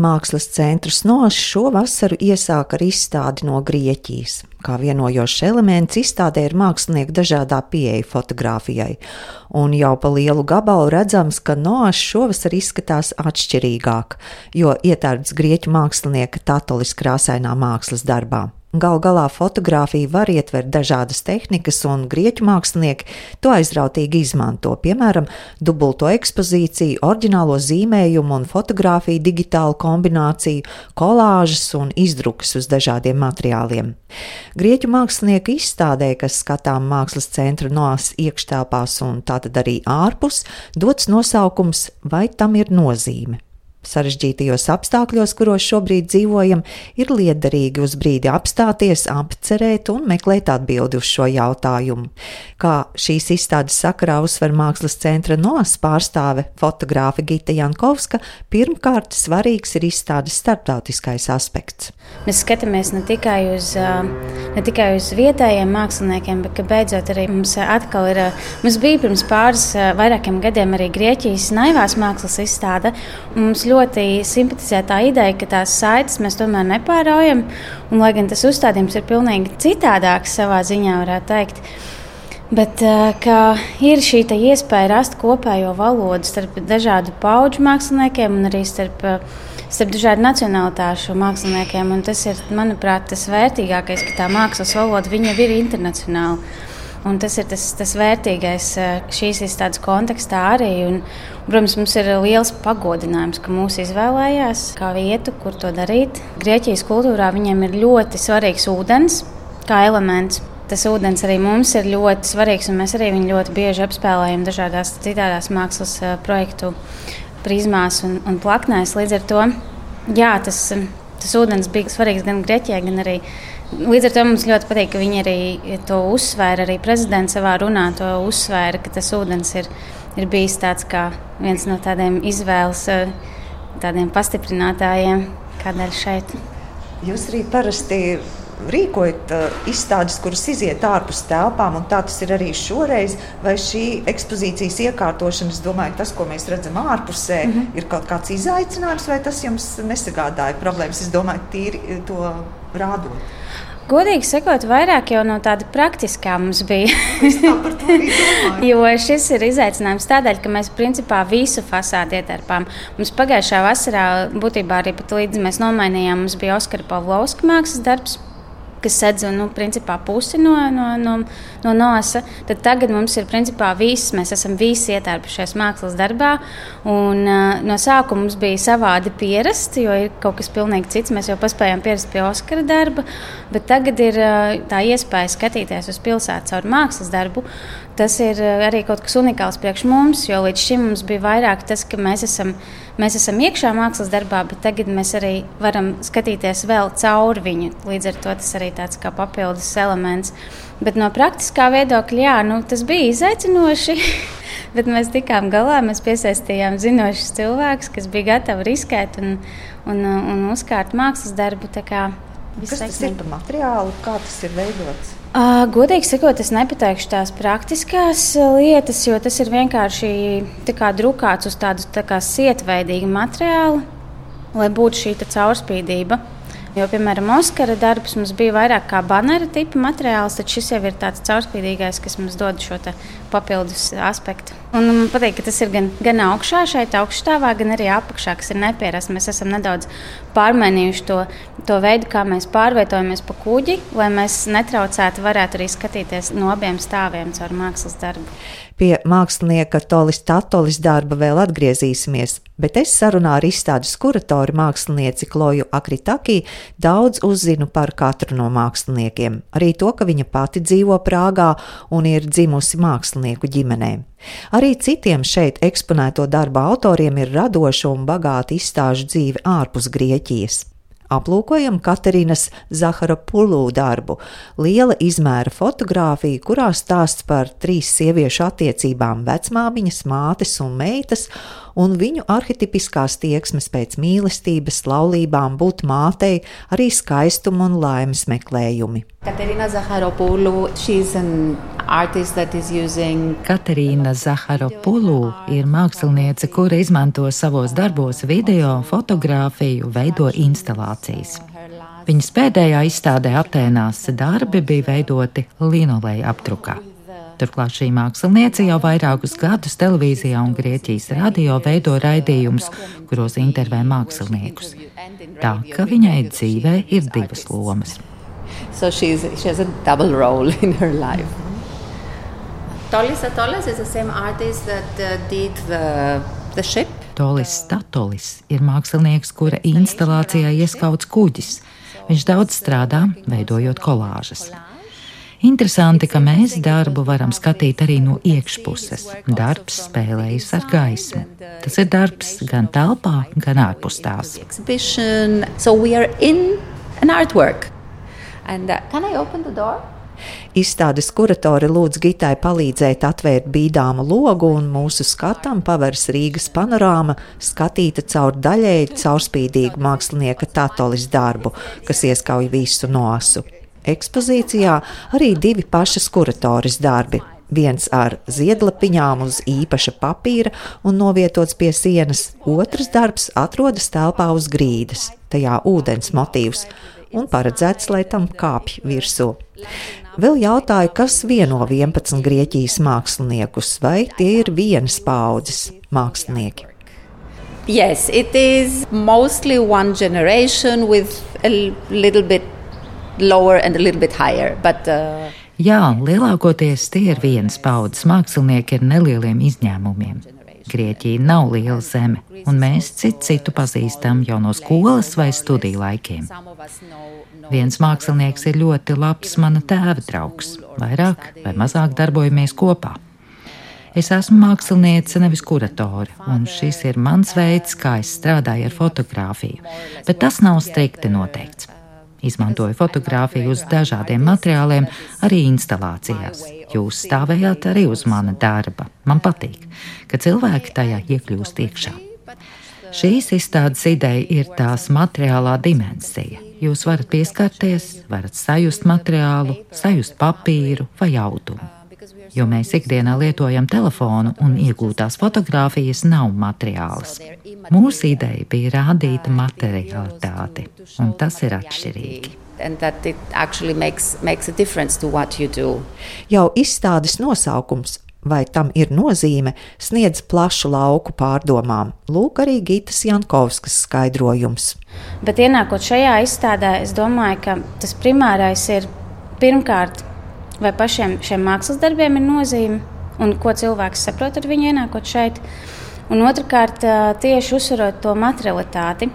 Mākslas centrs Nošs šo vasaru iesāka ar izstādi no Grieķijas. Kā vienojošs elements izstādē ir mākslinieka dažādā pieeja fotografijai, un jau pa lielu gabalu redzams, ka Nošs šovasar izskatās atšķirīgāk, jo ietērpts grieķu mākslinieka tatolis krāsainā mākslas darbā. Gal galā fotografija var ietvert dažādas tehnikas, un grieķu mākslinieki to aizrautīgi izmanto, piemēram, dubulto ekspozīciju, oriģinālo zīmējumu un fotografiju digitālu kombināciju, kolāžas un izdrukas uz dažādiem materiāliem. Grieķu mākslinieku izstādē, kas skatām mākslas centra nos iekštelpās un tātad arī ārpus, dots nosaukums Vai tam ir nozīme? Sarežģītajos apstākļos, kuros šobrīd dzīvojam, ir liederīgi uz brīdi apstāties, apcerēt un meklēt atbildi uz šo jautājumu. Kā šīs izstādes sakarā uzsver mākslas centra NOS pārstāve fotogrāfe Gita Jankovska, pirmkārt svarīgs ir izstādes starptautiskais aspekts. Mēs skatāmies ne tikai uz, ne tikai uz vietējiem māksliniekiem, bet beidzot arī mums atkal ir, mums bija pirms pāris vairākiem gadiem arī Grieķijas naivās mākslas izstāde. Mums ļoti simpatizē tā ideja, ka tās saites mēs tomēr nepāraujam. Un, lai gan tas uzstādījums ir pilnīgi citādāks savā ziņā, varētu teikt. Bet ir šī iespēja rast kopējo valodu starp dažādu pauģu māksliniekiem un arī starp, starp dažādu nacionālitāšu māksliniekiem. Un tas ir, manuprāt, tas vērtīgākais, ka tā mākslas valoda ir internacionāla. Un tas ir tas, tas vērtīgais šīs izstādes kontekstā arī. Un, protams, mums ir liels pagodinājums, ka mūsu izvēlējās kā vietu, kur to darīt. Grieķijas kultūrā viņiem ir ļoti svarīgs ūdens kā elements. Tas ūdens arī mums ir ļoti svarīgs, un mēs arī viņu ļoti bieži apspēlējam dažādās citādās mākslas projektu prizmās un, un plaknēs. Līdz ar to jā, tas, tas ūdens bija svarīgs gan Grieķijai, gan arī Līdz ar to mums ļoti patīk, ka viņi arī to uzsvēra. Arī prezidents savā runā to uzsvēra, ka tas ūdens ir, ir bijis tāds kā viens no tādiem izvēles tādiem pastiprinātājiem, kādēļ šeit. Jūs arī parasti rīkojat uh, izstādes, kuras iziet ārpus telpām, un tā tas ir arī šoreiz. Vai šī ekspozīcijas iekārtošana, es domāju, tas, ko mēs redzam ārpusē, mm -hmm. ir kaut kāds izaicinājums, vai tas jums nesagādāja problēmas? Es domāju, tīri to rādot. Godīgi sakot, vairāk jau no tāda praktiskā mums bija. jo šis ir izaicinājums tādēļ, ka mēs principā visu fasādi ietērpām. Mums pagājušā vasarā būtībā arī pat līdz mēs nomainījām, mums bija Oskara Pavlovska mākslas darbs kas sedz nu, principā, pusi no, no, no, no nosa, tad tagad mums ir principā viss. Mēs esam visi ietērpušies mākslas darbā. Un, uh, no sākuma mums bija savādi pierast, jo ir kaut kas pilnīgi cits. Mēs jau paspējām pierast pie Oskara darba, bet tagad ir uh, tā iespēja skatīties uz pilsētu caur mākslas darbu. Tas ir arī kaut kas unikāls priekš mums, jo līdz šim mums bija vairāk tas, ka mēs esam mēs esam iekšā mākslas darbā, bet tagad mēs arī varam skatīties vēl cauri viņu. Līdz ar to tas arī tāds kā papildus elements. Bet no praktiskā viedokļa, jā, nu, tas bija izaicinoši. bet mēs tikām galā, mēs piesaistījām zinošus cilvēkus, kas bija gatavi riskēt un, un, un uzkārt mākslas darbu. Kas tas ir par materiālu, kā tas ir veidots? Uh, godīgi sakot, es nepateikšu tās praktiskās lietas, jo tas ir vienkārši drukāts uz tādu tā kā sietveidīgu materiālu, lai būtu šī caurspīdība. Jo, piemēram, Oskara darbs mums bija vairāk kā banera tipa materiāls, tad šis jau ir tāds caurspīdīgais, kas mums dod šo papildus aspektu. Un man patīk, ka tas ir gan, gan augšā, šeit augšstāvā, gan arī apakšā, kas ir nepierasts. Mēs esam nedaudz pārmainījuši to, to veidu, kā mēs pārvietojamies pa kuģi, lai mēs netraucētu, varētu arī skatīties no abiem stāviem caur mākslas darbu. Pie mākslinieka Tolis Tatolis darba vēl atgriezīsimies, bet es sarunā ar izstādes kuratoru mākslinieci Kloju Akritaki daudz uzzinu par katru no māksliniekiem. Arī to, ka viņa pati dzīvo Prāgā un ir dzimusi mākslinieku ģimenē. Arī citiem šeit eksponēto darbu autoriem ir radoša un bagāta izstāžu dzīve ārpus Grieķijas. Aplūkojam Katerinas Zahara Pulū darbu, liela izmēra fotografija, kurā stāsts par trīs sieviešu attiecībām - vecmāmiņas, mātes un meitas, un viņu arhitipiskās tieksmes pēc mīlestības, laulībām, būt mātei, arī skaistuma un laimes meklējumi. Katerina Zaharopoulou, she's an Katerīna Zaharopulu ir māksliniece, kura izmanto savos darbos video, fotografiju, veido instalācijas. Viņas pēdējā izstādē Atēnās darbi bija veidoti linoleja aptrukā. Turklāt šī māksliniece jau vairākus gadus televīzijā un Grieķijas radio veido raidījumus, kuros intervē māksliniekus. Tā ka viņai dzīvē ir divas lomas. So she's, she has a double role in her life. Tolis Atolis is the same artist that uh, did the, the ship. Tolis Statolis ir mākslinieks, kura instalācijā ieskauts kuģis. Viņš daudz strādā, veidojot kolāžas. Interesanti, ka mēs darbu varam skatīt arī no iekšpuses. Darbs spēlējas ar gaismu. Tas ir darbs gan telpā, gan ārpus tās. So And, uh, can I open the door? Izstādes kuratori lūdz Gitai palīdzēt atvērt bīdāmu logu, un mūsu skatam pavērs Rīgas panorāma, skatīta caur daļēji caurspīdīgu mākslinieka Tatolis darbu, kas ieskauj visu nosu. Ekspozīcijā arī divi pašas kuratoris darbi. Viens ar ziedlapiņām uz īpaša papīra un novietots pie sienas, otrs darbs atrodas telpā uz grīdas, tajā ūdens motīvs, un paredzēts, lai tam kāpj virsū. Vēl jautāju, kas vieno 11 Grieķijas māksliniekus, vai tie ir vienas paudzes mākslinieki. Yes, it is mostly one generation with a little bit lower and a little bit higher. But, uh, Jā, lielākoties tie ir vienas paudzes mākslinieki ar nelieliem izņēmumiem. Grieķija nav liela zeme, un mēs citu citu pazīstam jau no skolas vai studiju laikiem. Viens mākslinieks ir ļoti labs mana tēva draugs, vairāk vai mazāk darbojamies kopā. Es esmu māksliniece, nevis kuratore, un šis ir mans veids, kā es strādāju ar fotografiju, bet tas nav strikti noteikts. Izmantoju fotografiju uz dažādiem materiāliem, arī instalācijās. Jūs stāvējāt arī uz mana darba. Man patīk, ka cilvēki tajā iekļūst iekšā. Šīs izstādes ideja ir tās materiālā dimensija. Jūs varat pieskarties, varat sajust materiālu, sajust papīru vai audumu jo mēs ikdienā lietojam telefonu un iegūtās fotogrāfijas nav materiāls. Mūsu ideja bija rādīt materialitāti, un tas ir atšķirīgi. Makes, makes Jau izstādes nosaukums vai tam ir nozīme, sniedz plašu lauku pārdomām. Lūk, arī Gītas Jankovskas skaidrojums. Bet ienākot šajā izstādē, es domāju, ka tas primārais ir pirmkārt vai pašiem šiem mākslas darbiem ir nozīme un ko cilvēks saprot ar viņu ienākot šeit. Un otrkārt, tieši uzsverot to materialitāti,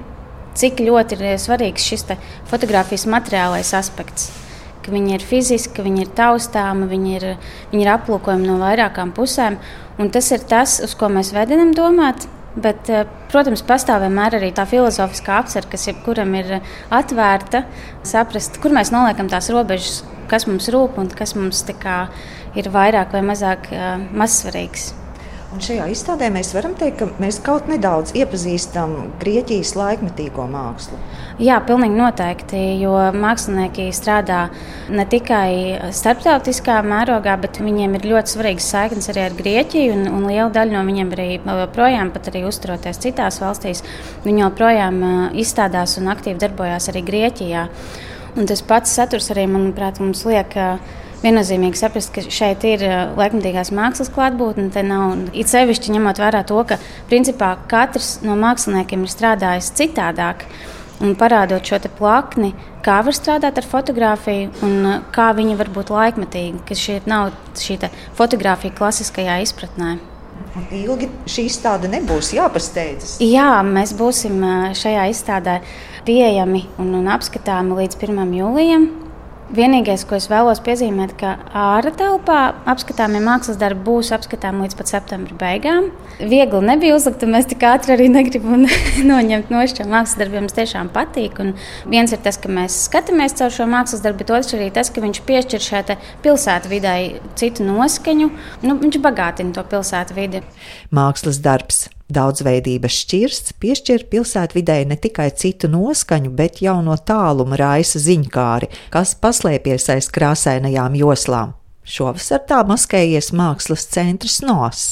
cik ļoti ir svarīgs šis fotografijas materiālais aspekts. Ka viņi ir fiziski, viņi ir taustāmi, viņi ir, viņi ir aplūkojami no vairākām pusēm. Tas ir tas, uz ko mēs vedinam domāt. Bet, protams, pastāv vienmēr arī tā filozofiskā apziņa, kas jebkuram ir atvērta, saprast, kur mēs noliekam tās robežas, kas mums rūp un kas mums kā, ir vairāk vai mazāk mazsvarīgs. Un šajā izstādē mēs varam teikt, ka mēs kaut nedaudz iepazīstam Grieķijas laikmetīgo mākslu. Jā, pilnīgi noteikti, jo mākslinieki strādā ne tikai starptautiskā mērogā, bet viņiem ir ļoti svarīgas saiknes arī ar Grieķiju. Un, un liela daļa no viņiem arī joprojām, pat arī uzturoties citās valstīs, viņi joprojām izstādās un aktīvi darbojās arī Grieķijā. Un tas pats saturs arī, manuprāt, mums liek viennozīmīgi saprast, ka šeit ir laikmatīgās mākslas klātbūtne. Te nav it sevišķi ņemot vērā to, ka principā katrs no māksliniekiem ir strādājis citādāk. Un parādot šo plakni, kā var strādāt ar fotografiju un kā viņa var būt laikmetīga, ka šī nav šī fotografija klasiskajā izpratnē. Un ilgi šī izstāde nebūs jāpasteidzas. Jā, mēs būsim šajā izstādē pieejami un, un apskatāmi līdz 1. jūlijam. Vienīgais, ko es vēlos piezīmēt, ka ārā telpā apskatāmie mākslas darbi būs apskatāmi līdz pat septembra beigām. Viegli nebija uzlikt, un mēs tik ātri arī negribam noņemt no šiem mākslas darbiem. Mums tiešām patīk. Un viens ir tas, ka mēs skatāmies caur šo mākslas darbu, bet otrs arī tas, ka viņš piešķir šai pilsētu vidē citu noskaņu. Nu, viņš bagātina to pilsētu vidi. Mākslas darbs Daudzveidības šķirsts piešķir pilsētvidē ne tikai citu noskaņu, bet jau no tāluma raisa ziņkāri, kas paslēpjas aiz krāsainajām joslām. Šovasar tā maskējies mākslas centrs NOS.